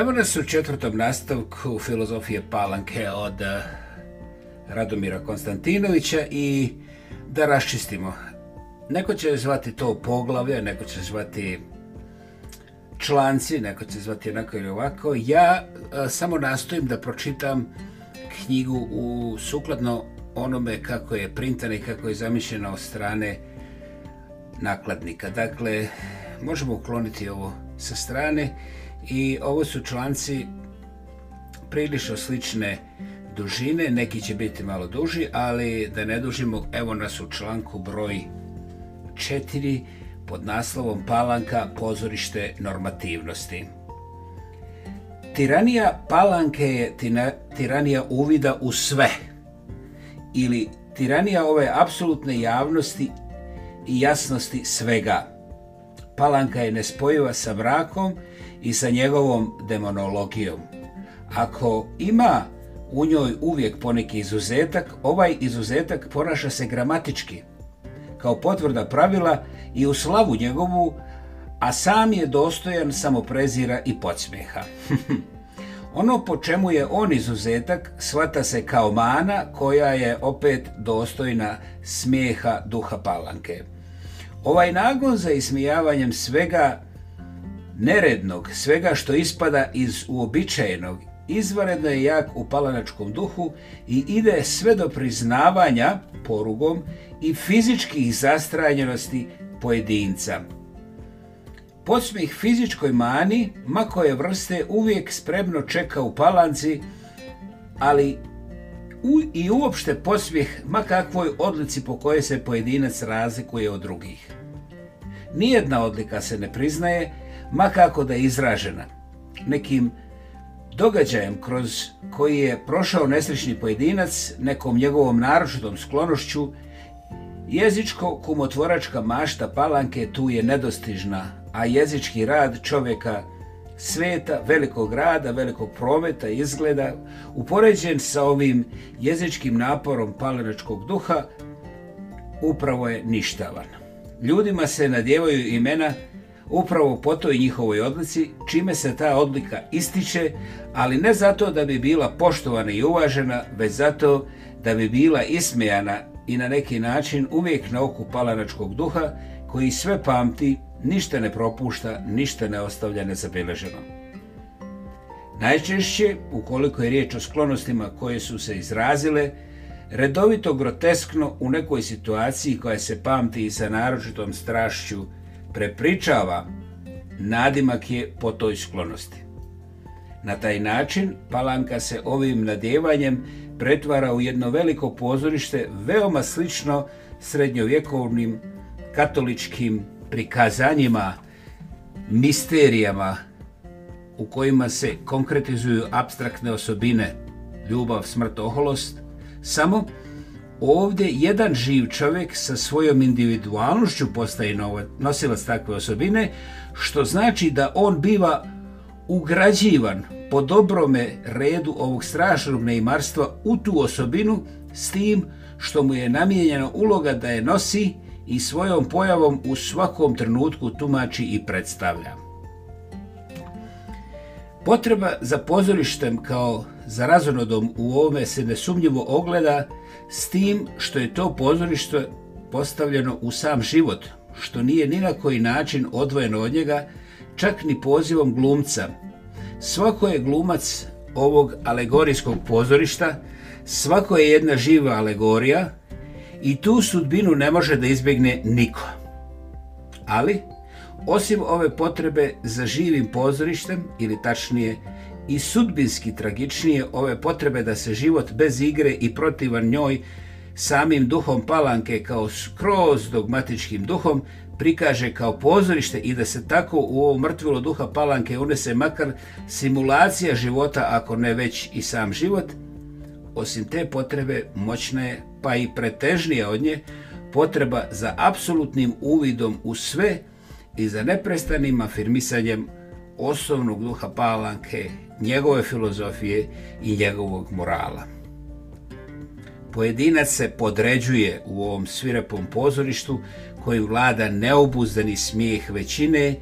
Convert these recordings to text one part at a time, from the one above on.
Evo nas u četvrtom nastavku filozofije Palanke od eh, Radomira Konstantinovića i da raščistimo. Neko će zvati to poglavlje, neko će zvati članci, neko će zvati onako ili ovako. Ja a, eh, samo nastojim da pročitam knjigu u sukladno onome kako je printana i kako je zamišljena od strane nakladnika. Dakle, možemo ukloniti ovo sa strane i ovo su članci prilično slične dužine, neki će biti malo duži, ali da ne dužimo, evo nas u članku broj 4 pod naslovom Palanka pozorište normativnosti. Tiranija palanke je tina, tiranija uvida u sve ili tiranija ove apsolutne javnosti i jasnosti svega. Palanka je nespojiva sa mrakom i i sa njegovom demonologijom. Ako ima u njoj uvijek poneki izuzetak, ovaj izuzetak ponaša se gramatički, kao potvrda pravila i u slavu njegovu, a sam je dostojan samoprezira i podsmeha. ono po čemu je on izuzetak svata se kao mana koja je opet dostojna smijeha duha palanke. Ovaj nagon za ismijavanjem svega neradnog svega što ispada iz uobičajenog izvanredno je jak u palanačkom duhu i ide sve do priznavanja porugom i fizičkih zastranjenosti pojedinca. Podsmih fizičkoj mani, mako je vrste, uvijek spremno čeka u palanci, ali u, i uopšte posmih ma kakvoj odlici po kojoj se pojedinac razlikuje od drugih. Nijedna odlika se ne priznaje, makako da je izražena nekim događajem kroz koji je prošao nesrećni pojedinac nekom njegovom naročitom sklonošću, jezičko-kumotvoračka mašta palanke tu je nedostižna, a jezički rad čovjeka sveta, velikog rada, velikog prometa, izgleda, upoređen sa ovim jezičkim naporom palenačkog duha, upravo je ništavan. Ljudima se nadjevaju imena koje upravo po toj njihovoj odlici, čime se ta odlika ističe, ali ne zato da bi bila poštovana i uvažena, već zato da bi bila ismejana i na neki način uvijek na oku palanačkog duha koji sve pamti, ništa ne propušta, ništa ne ostavlja nezabeleženo. Najčešće, ukoliko je riječ o sklonostima koje su se izrazile, redovito groteskno u nekoj situaciji koja se pamti i sa naročitom strašću, prepričava, nadimak je po toj sklonosti. Na taj način palanka se ovim nadjevanjem pretvara u jedno veliko pozorište veoma slično srednjovjekovnim katoličkim prikazanjima, misterijama u kojima se konkretizuju abstraktne osobine ljubav, smrt, oholost, samo ovde jedan živ čovek sa svojom individualnošću postaje nosilac takve osobine, što znači da on biva ugrađivan po dobrome redu ovog strašnog neimarstva u tu osobinu s tim što mu je namijenjena uloga da je nosi i svojom pojavom u svakom trenutku tumači i predstavlja. Potreba za pozorištem kao za razonodom u ovome se nesumnjivo ogleda s tim što je to pozorište postavljeno u sam život, što nije ni na koji način odvojeno od njega, čak ni pozivom glumca. Svako je glumac ovog alegorijskog pozorišta, svako je jedna živa alegorija i tu sudbinu ne može da izbjegne niko. Ali, osim ove potrebe za živim pozorištem, ili tačnije i sudbinski tragičnije ove potrebe da se život bez igre i protivan njoj samim duhom palanke kao skroz dogmatičkim duhom prikaže kao pozorište i da se tako u ovo mrtvilo duha palanke unese makar simulacija života ako ne već i sam život, osim te potrebe moćne pa i pretežnije od nje, potreba za apsolutnim uvidom u sve i za neprestanim afirmisanjem osnovnog duha palanke njegove filozofije i njegovog morala. Pojedinac se podređuje u ovom svirepom pozorištu kojim vlada neobuzdani smijeh većine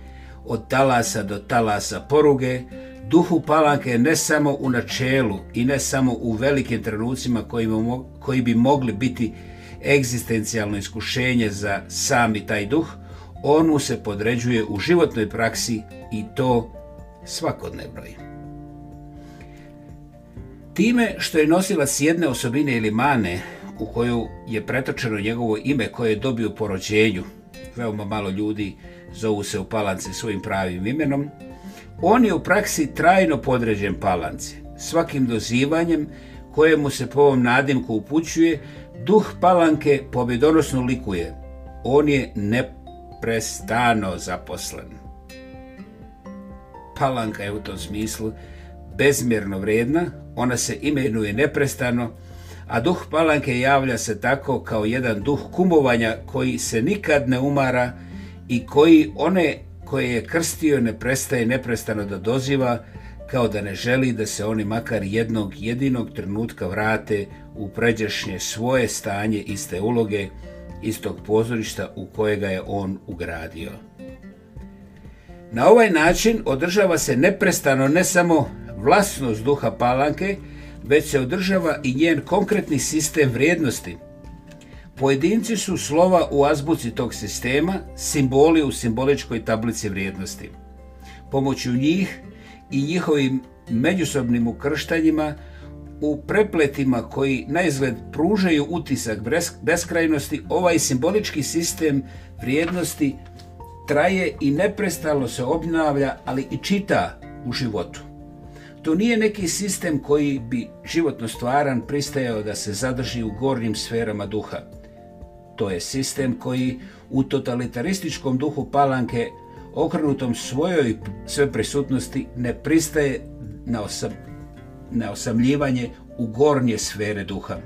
od talasa do talasa poruge, duhu palanke ne samo u načelu i ne samo u velikim trenucima koji bi mogli biti egzistencijalno iskušenje za sami taj duh, on mu se podređuje u životnoj praksi i to svakodnevnoj. Muzika time što je nosila s jedne osobine ili mane u koju je pretočeno njegovo ime koje je dobio po rođenju, veoma malo ljudi zovu se u palance svojim pravim imenom, on je u praksi trajno podređen palance. Svakim dozivanjem kojemu se po ovom nadimku upućuje, duh palanke pobjedonosno likuje. On je neprestano zaposlen. Palanka je u tom smislu bezmjerno vredna, ona se imenuje neprestano, a duh palanke javlja se tako kao jedan duh kumovanja koji se nikad ne umara i koji one koje je krstio ne prestaje neprestano da doziva, kao da ne želi da se oni makar jednog jedinog trenutka vrate u pređašnje svoje stanje iste uloge, istog pozorišta u kojega je on ugradio. Na ovaj način održava se neprestano ne samo vlasnost duha palanke, već se održava i njen konkretni sistem vrijednosti. Pojedinci su slova u azbuci tog sistema, simboli u simboličkoj tablici vrijednosti. Pomoću njih i njihovim međusobnim ukrštanjima u prepletima koji najzgled pružaju utisak beskrajnosti, ovaj simbolički sistem vrijednosti traje i neprestalo se obnavlja, ali i čita u životu to nije neki sistem koji bi životno stvaran pristajao da se zadrži u gornjim sferama duha. To je sistem koji u totalitarističkom duhu palanke okrenutom svojoj sve prisutnosti ne pristaje na, osam, na osamljivanje u gornje sfere duha.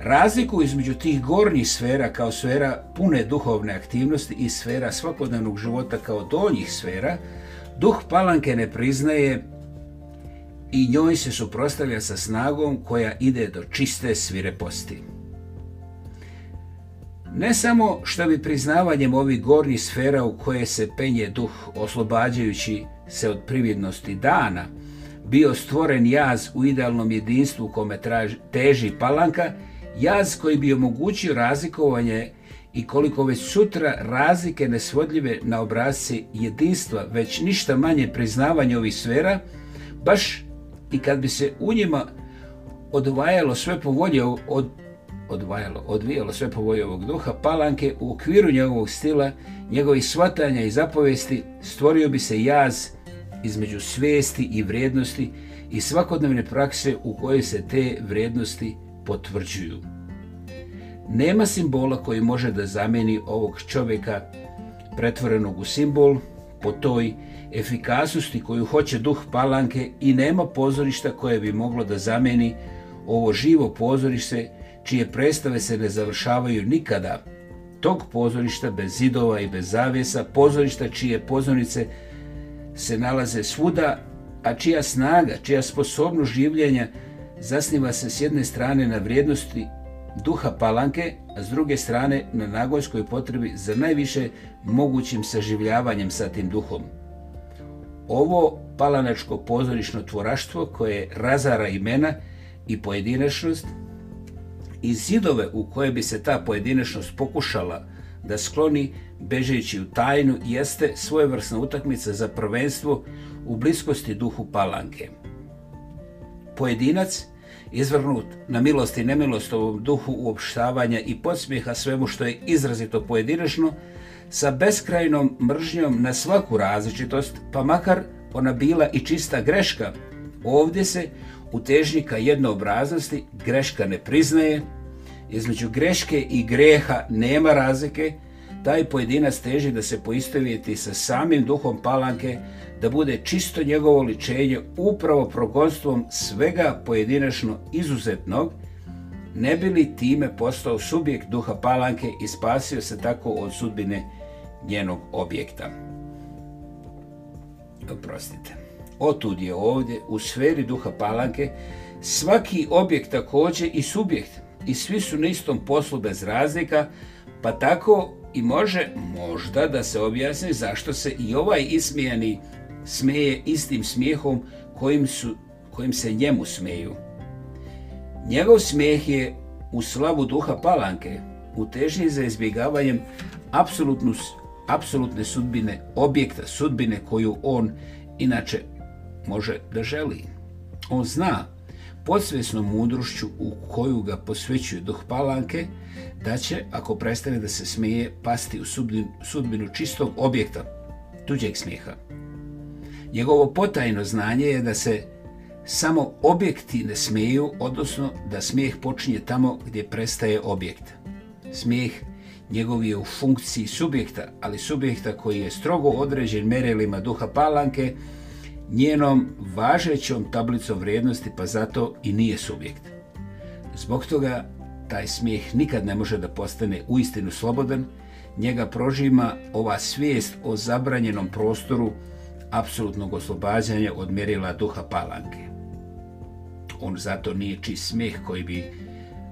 Razliku između tih gornjih sfera kao sfera pune duhovne aktivnosti i sfera svakodnevnog života kao donjih sfera – Duh palanke ne priznaje i njoj se suprostavlja sa snagom koja ide do čiste svire posti. Ne samo što bi priznavanjem ovih gornjih sfera u koje se penje duh oslobađajući se od prividnosti dana, bio stvoren jaz u idealnom jedinstvu u kome traži, teži palanka, jaz koji bi omogućio razlikovanje i koliko već sutra razlike nesvodljive na obrazce jedinstva, već ništa manje priznavanje ovih sfera, baš i kad bi se u njima odvajalo sve po volje od odvajalo, odvijalo sve po volje ovog duha, palanke u okviru njegovog stila, njegovih svatanja i zapovesti stvorio bi se jaz između svijesti i vrijednosti i svakodnevne prakse u kojoj se te vrijednosti potvrđuju. Nema simbola koji može da zameni ovog čovjeka pretvorenog u simbol po toj efikasnosti koju hoće duh palanke i nema pozorišta koje bi moglo da zameni ovo živo pozorište čije predstave se ne završavaju nikada. Tog pozorišta bez zidova i bez zavjesa, pozorišta čije pozornice se nalaze svuda, a čija snaga, čija sposobnost življenja zasniva se s jedne strane na vrijednosti duha palanke, a s druge strane na nagojskoj potrebi za najviše mogućim saživljavanjem sa tim duhom. Ovo palanačko pozorišno tvoraštvo koje razara imena i pojedinačnost i zidove u koje bi se ta pojedinačnost pokušala da skloni bežeći u tajnu jeste svojevrsna utakmica za prvenstvo u bliskosti duhu palanke. Pojedinac je izvrnut na milost i nemilost ovom duhu uopštavanja i podsmijeha svemu što je izrazito pojedinačno, sa beskrajnom mržnjom na svaku različitost, pa makar ona bila i čista greška, ovdje se u težnji ka jednoobraznosti greška ne priznaje, između greške i greha nema razlike, taj pojedinac teži da se poistovjeti sa samim duhom palanke, da bude čisto njegovo ličenje upravo progonstvom svega pojedinačno izuzetnog, ne bi li time postao subjekt duha palanke i spasio se tako od sudbine njenog objekta. Oprostite. Otud je ovdje, u sferi duha palanke, svaki objekt takođe i subjekt i svi su na istom poslu bez razlika, pa tako i može možda da se objasni zašto se i ovaj ismijani smeje istim smijehom kojim, su, kojim se njemu smeju. Njegov smijeh je u slavu duha palanke, u težnji za izbjegavanjem apsolutnu, apsolutne sudbine objekta, sudbine koju on inače može da želi. On zna podsvesnom mudrušću u koju ga posvećuje duh palanke, da će, ako prestane da se smeje, pasti u sudbinu, sudbinu čistog objekta, tuđeg smijeha. Njegovo potajno znanje je da se samo objekti ne smeju, odnosno da smijeh počinje tamo gdje prestaje objekt. Smijeh njegov je u funkciji subjekta, ali subjekta koji je strogo određen merelima duha palanke, njenom važećom tablicom vrijednosti, pa zato i nije subjekt. Zbog toga taj smijeh nikad ne može da postane uistinu slobodan, njega prožima ova svijest o zabranjenom prostoru apsolutnog oslobađanja od mjerila duha palanke. On zato nije čist smijeh koji bi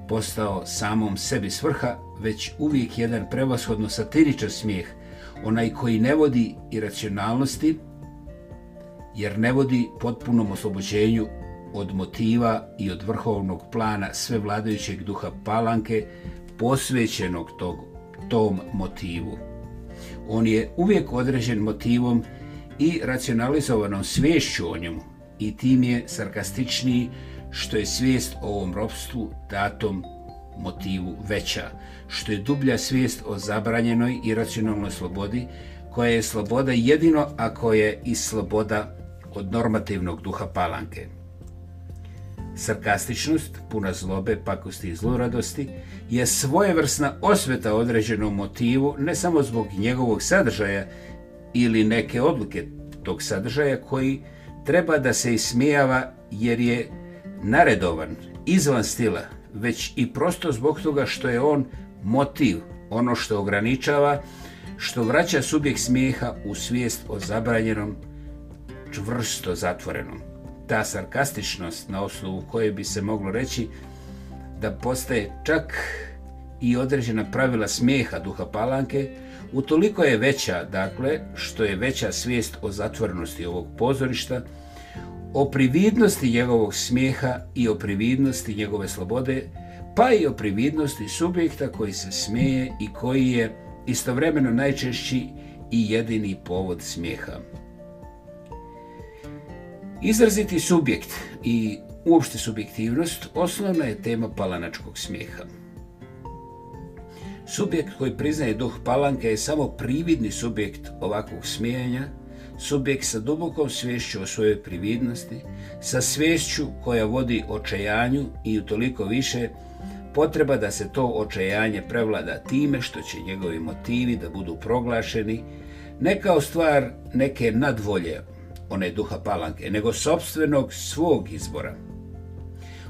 postao samom sebi svrha, već uvijek jedan prevashodno satiričan smijeh, onaj koji ne vodi iracionalnosti, racionalnosti, jer ne vodi potpunom oslobođenju od motiva i od vrhovnog plana sve vladajućeg duha palanke posvećenog tog, tom motivu. On je uvijek određen motivom i racionalizovanom sviješću o njemu i tim je sarkastičniji što je svijest o ovom ropstvu datom motivu veća, što je dublja svijest o zabranjenoj i racionalnoj slobodi, koja je sloboda jedino ako je i sloboda od normativnog duha palanke. Sarkastičnost, puna zlobe, pakosti i zloradosti je svojevrsna osveta određenom motivu ne samo zbog njegovog sadržaja ili neke odluke tog sadržaja koji treba da se ismijava jer je naredovan, izvan stila, već i prosto zbog toga što je on motiv, ono što ograničava, što vraća subjekt smijeha u svijest o zabranjenom sadržaju čvrsto zatvorenom. Ta sarkastičnost na osnovu koje bi se moglo reći da postaje čak i određena pravila smijeha duha palanke, utoliko je veća, dakle, što je veća svijest o zatvorenosti ovog pozorišta, o prividnosti njegovog smijeha i o prividnosti njegove slobode, pa i o prividnosti subjekta koji se smije i koji je istovremeno najčešći i jedini povod smijeha. Izraziti subjekt i uopšte subjektivnost osnovna je tema palanačkog smijeha. Subjekt koji priznaje duh palanka je samo prividni subjekt ovakvog smijanja, subjekt sa dubokom svješću o svojoj prividnosti, sa svješću koja vodi očajanju i u toliko više potreba da se to očajanje prevlada time što će njegovi motivi da budu proglašeni, ne kao stvar neke nadvolje, one duha palanke, nego sobstvenog svog izbora.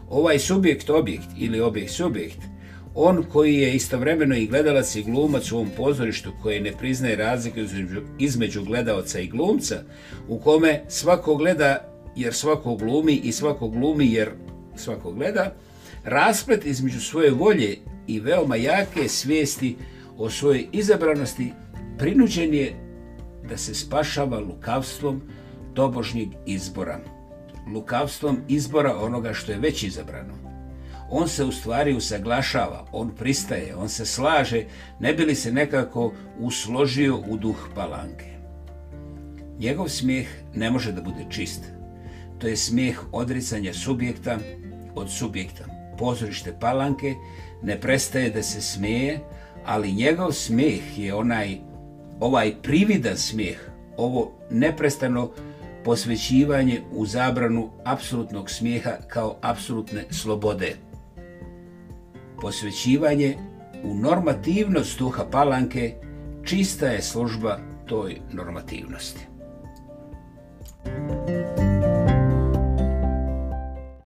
Ovaj subjekt-objekt ili objekt-subjekt, on koji je istovremeno i gledalac i glumac u ovom pozorištu koje ne priznaje razlike između gledalca i glumca, u kome svako gleda jer svako glumi i svako glumi jer svako gleda, rasplet između svoje volje i veoma jake svijesti o svojoj izabranosti prinuđen je da se spašava lukavstvom, tobožnjeg izbora, lukavstvom izbora onoga što je već izabrano. On se u stvari usaglašava, on pristaje, on se slaže, ne bi li se nekako usložio u duh palanke. Njegov smijeh ne može da bude čist. To je smijeh odricanja subjekta od subjekta. Pozorište palanke ne prestaje da se smije, ali njegov smijeh je onaj, ovaj prividan smijeh, ovo neprestano smijeh, posvećivanje u zabranu apsolutnog smijeha kao apsolutne slobode. Posvećivanje u normativnost duha palanke čista je služba toj normativnosti. Thank you.